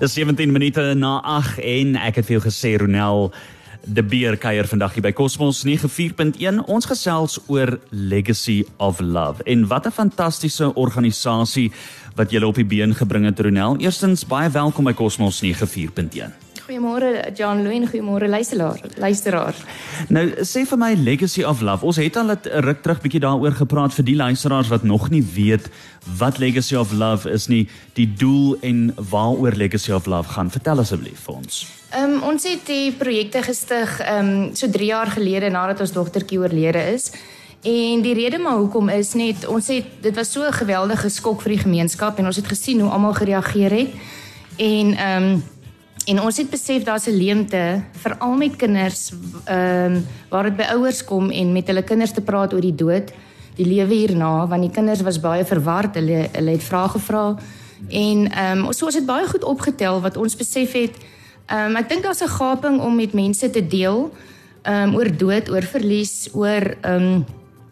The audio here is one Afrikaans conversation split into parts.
Dis 17 minute na 8 en ek het vir jou gesê Ronel die beer kuier vandag hier by Cosmos 94.1 ons gesels oor Legacy of Love en wat 'n fantastiese organisasie wat julle op die been gebring het Ronel. Eerstens baie welkom by Cosmos 94.1. Goeiemôre John Louw, goeiemôre luisteraar, luisteraar. Nou sê vir my Legacy of Love. Ons het al 'n ruk terug bietjie daaroor gepraat vir die luisteraars wat nog nie weet wat Legacy of Love is nie, die doel en waaroor Legacy of Love gaan. Vertel asseblief vir ons. Ehm um, ons het die projekte gestig ehm um, so 3 jaar gelede nadat ons dogtertjie oorlede is. En die rede maar hoekom is net ons het dit was so 'n geweldige skok vir die gemeenskap en ons het gesien hoe almal gereageer het. En ehm um, En ons het besef daar's 'n leemte veral met kinders ehm um, waar dit by ouers kom en met hulle kinders te praat oor die dood, die lewe hierna, want die kinders was baie verward. Hulle hulle het vrae gevra en ehm um, so ons het baie goed opgetel wat ons besef het. Ehm um, ek dink daar's 'n gaping om met mense te deel ehm um, oor dood, oor verlies, oor ehm um,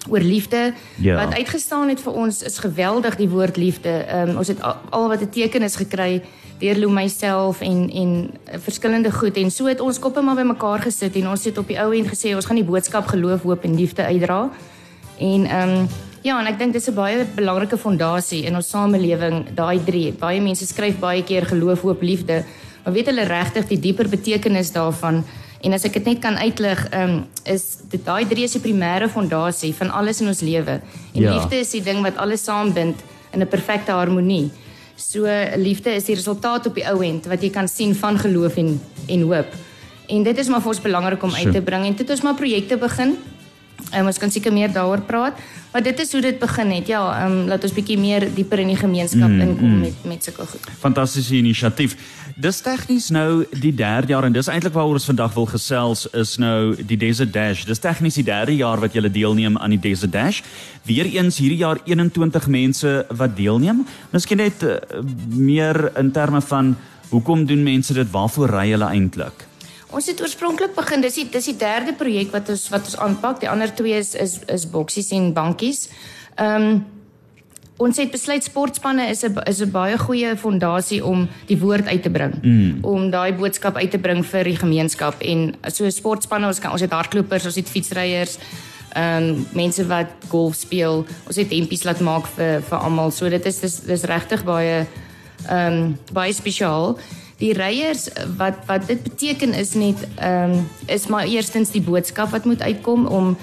oor liefde ja. wat uitgestaan het vir ons is geweldig die woord liefde. Ehm um, ons het al, al wat 'n teken is gekry deur Lou myself en en uh, verskillende goed en so het ons koppe maar bymekaar gesit en ons het op die ou end gesê ons gaan die boodskap geloof, hoop en liefde uitdra. En ehm um, ja, en ek dink dis 'n baie belangrike fondasie in ons samelewing, daai drie. Baie mense skryf baie keer geloof, hoop, liefde, maar weet hulle regtig die dieper betekenis daarvan? En as ek dit net kan uitlig, ehm um, is dit daai drie is die primêre fondasie van alles in ons lewe. En ja. liefde is die ding wat alles saambind in 'n perfekte harmonie. So liefde is die resultaat op die ou end wat jy kan sien van geloof en en hoop. En dit is maar vir ons belangrik om uit te bring en dit het ons maar projekte begin. Um, ons kan seker meer daaroor praat, maar dit is hoe dit begin het. Ja, ehm um, laat ons bietjie meer dieper in die gemeenskap mm, inkom mm. met met sulke goed. Fantastiese inisiatief. Dis tegnies nou die derde jaar en dis eintlik waaroor ons vandag wil gesels is nou die Desert Dash. Dis tegnies die derde jaar wat jy deelneem aan die Desert Dash. Weereens hierdie jaar 21 mense wat deelneem. Miskien net uh, meer in terme van hoekom doen mense dit? Waarvoor ry hulle eintlik? Ons het oorspronklik begin, dis die dis die derde projek wat ons wat ons aanpak. Die ander twee is is is boksies en bankies. Ehm um, ons het besluit sportspanne is 'n is 'n baie goeie fondasie om die woord uit te bring. Mm. Om daai boodskap uit te bring vir die gemeenskap en so sportspanne ons kan ons het hardlopers, ons het fietsryers, ehm um, mense wat golf speel. Ons het hempies laat maak vir vir almal. So dit is dis dis regtig baie ehm um, baie spesiaal die reiers wat wat dit beteken is net ehm um, is maar eerstens die boodskap wat moet uitkom om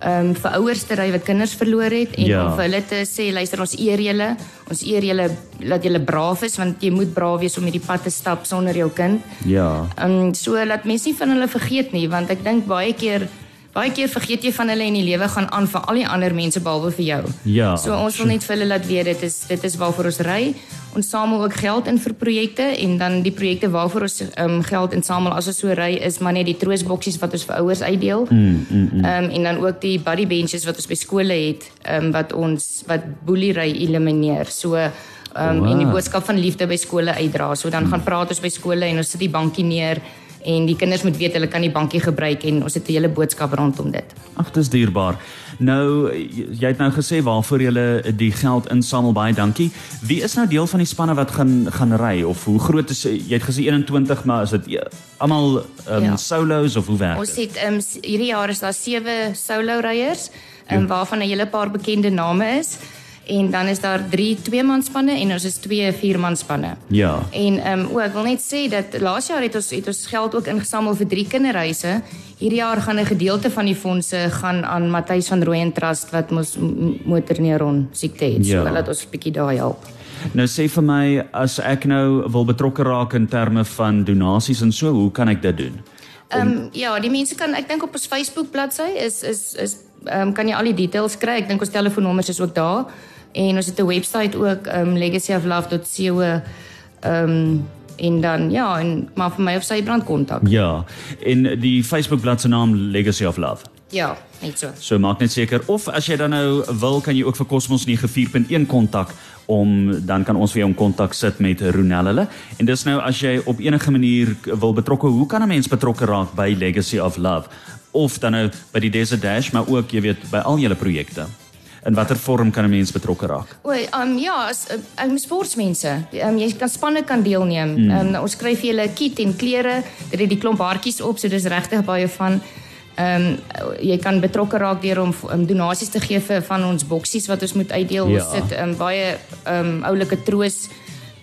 ehm um, vir ouers te ry wat kinders verloor het en ja. om vir hulle te sê luister ons eer julle ons eer julle dat julle braaf is want jy moet braaf wees om hierdie pad te stap sonder jou kind. Ja. Ehm um, so laat mense nie van hulle vergeet nie want ek dink baie keer baie keer vergeet jy van hulle en die lewe gaan aan vir al die ander mense behalwe vir jou. Ja. So ons wil net vir hulle laat weet dit is dit is waarvoor ons ry. Ons samel ook geld in vir projekte en dan die projekte waarvoor ons um, geld insamel as ons so ry is maar net die troosboksies wat ons vir ouers uitdeel. Mm, mm, mm. Um, en dan ook die buddy benches wat ons by skole het um, wat ons wat boelery elimineer. So um, wow. en die boodskap van liefde by skole uitdra. So dan mm. gaan praat ons by skole en ons sit die bankie neer en die kinders moet weet hulle kan die bankie gebruik en ons het 'n hele boodskap rondom dit. Ag, dis dierbaar. Nou jy het nou gesê waarvoor jy die geld insamel baie dankie. Wie is nou deel van die spanne wat gaan gaan ry of hoe groot is jy het gesê 21 maar is dit e, almal um, ja. solos of hoe werk dit? Ons het um, hierdie jaar is daar sewe solo ryers um, waarvan 'n hele paar bekende name is en dan is daar 3 tweemanspanne en ons is 2 viermanspanne. Ja. En ehm um, o, ek wil net sê dat laas jaar het ons het ons geld ook ingesamel vir 3 kinderhuise. Hierdie jaar gaan 'n gedeelte van die fondse gaan aan Matthys van Rooyen Trust wat mos motorneuron siekte het. Ja. So laat ons 'n bietjie daai help. Nou sê vir my as ek nou wil betrokke raak in terme van donasies en so, hoe kan ek dit doen? Ehm um, ja, die mense kan ek dink op ons Facebook bladsy is is is ehm um, kan jy al die details kry. Ek dink ons telefoonnommers is ook daar en ons het 'n webwerf ook um legacyoflove.co um en dan ja en maar vir my of sy brand kontak. Ja. En die Facebook bladsy naam Legacy of Love. Ja, net so. So maak net seker of as jy dan nou wil kan jy ook vir Cosmos 94.1 kontak om dan kan ons vir jou in kontak sit met Ronel hulle. En dis nou as jy op enige manier wil betrokke, hoe kan 'n mens betrokke raak by Legacy of Love of dan nou by die Desert Dash, maar ook jy weet by al julle projekte? In watter vorm kan 'n mens betrokke raak? O, um, ja, as um, sportmense. Um, jy kan spanne kan deelneem. Mm. Um, ons skryf julle 'n kit en klere. Dit het die klomp haartjies op, so dis regtig baie van Ehm um, jy kan betrokke raak deur om um, donasies te gee vir van ons boksies wat ons moet uitdeel. Ja. Ons sit um, baie ehm um, oulike troos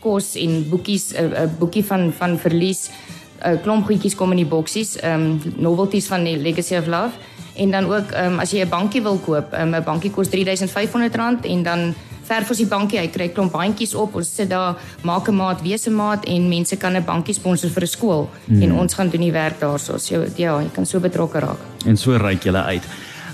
kos en boekies 'n uh, uh, boekie van van verlies. 'n uh, Klomp goedjies kom in die boksies. Ehm um, novelties van die Legacy of Love. En dan ook ehm um, as jy 'n bankie wil koop, 'n um, bankie kos R3500 en dan verf ons die bankie, hy kry klomp bandjies op. Ons sit daar, maak 'n maat, wese maat en mense kan 'n bankie sponsor vir 'n skool hmm. en ons gaan doen die werk daarso. So ja, jy kan so betrokke raak. En so ry jy uit.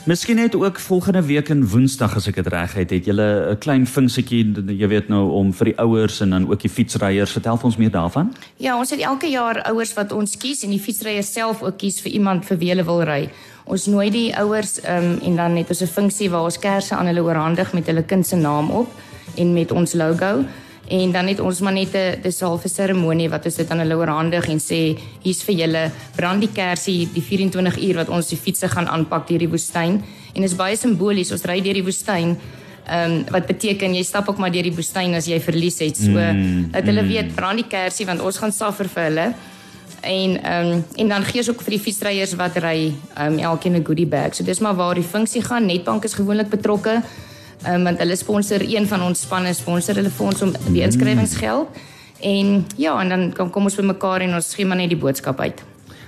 Miskien net ook volgende week in Woensdag as ek dit reg het, het julle 'n klein funksietjie, jy weet nou om vir die ouers en dan ook die fietsryers. Vertel ons meer daarvan. Ja, ons het elke jaar ouers wat ons kies en die fietsryers self ook kies vir iemand vir wie hulle wil ry. Ons nooi die ouers um, en dan het ons 'n funksie waar ons kersse aan hulle oorhandig met hulle kind se naam op en met ons logo. En dan het ons maar net 'n dis half 'n seremonie wat ons dit aan hulle oorhandig en sê hier's vir julle brand die kersie die 24 uur wat ons die fietses gaan aanpak deur die woestyn en is baie simbolies ons ry deur die woestyn ehm um, wat beteken jy stap ook maar deur die woestyn as jy verlies het so mm, dat hulle mm. weet brand die kersie want ons gaan suffer vir hulle en ehm um, en dan gee ons ook vir die fietsryers wat ry ehm um, elkeen 'n goodie bag so dis maar waar die funksie gaan netbank is gewoonlik betrokke um, want hulle sponsor een van ons spanne sponsor hulle vir ons om die mm. inskrywingsgeld en ja en dan kom kom ons by mekaar en ons skiem maar net die boodskap uit.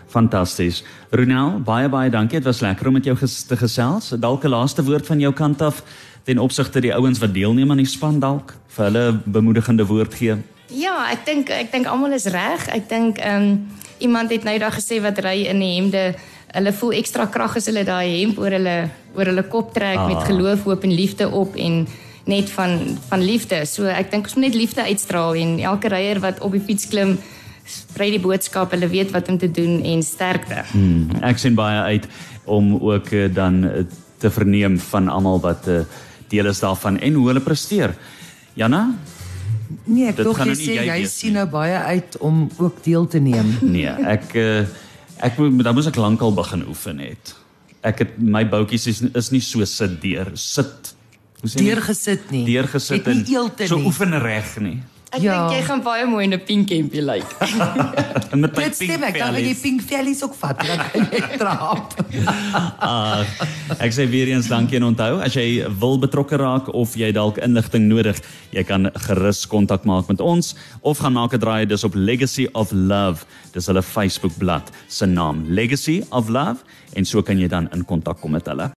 Fantasties. Ronel, baie baie dankie. Dit was lekker om met jou ges te gesels. Dalk 'n laaste woord van jou kant af ten opsigte die ouens wat deelneem aan die span dalk vir hulle bemoedigende woord gee. Ja, ek dink ek dink almal is reg. Ek dink ehm um, iemand het nou daag gesê wat ry in die hemde hulle voel ekstra krag as hulle daai hemp oor hulle oor hulle kop trek ah. met geloof, hoop en liefde op en net van van liefde. So ek dink ons moet net liefde uitstraal en elke ryer wat op die fiets klim sprei die boodskap, hulle weet wat om te doen en sterkte. Hmm, ek sien baie uit om ook uh, dan uh, te verneem van almal wat uh, deel is daarvan en hoe hulle presteer. Janna, Nee, ek dink nou jy, jy sien nou baie uit om ook deel te neem. Nee, ek uh, Ek moet dan moet ek lankal begin oefen het. Ek het my boutjies is, is nie so sit deur sit. Hoe sê jy? Deurgesit nie. Deurgesit en so oefen reg nie. Ek ja. dink jy gaan baie mooi in 'n pink hempie lyk. Like. met my pink vellies. Kan jy pink vellies ook vat? Dan kan jy trap. uh, ek sê weer eens dankie en onthou as jy wil betrokke raak of jy dalk inligting nodig, jy kan gerus kontak maak met ons of gaan maak 'n draai dis op Legacy of Love. Dis hulle Facebook bladsy se naam, Legacy of Love en so kan jy dan in kontak kom met hulle.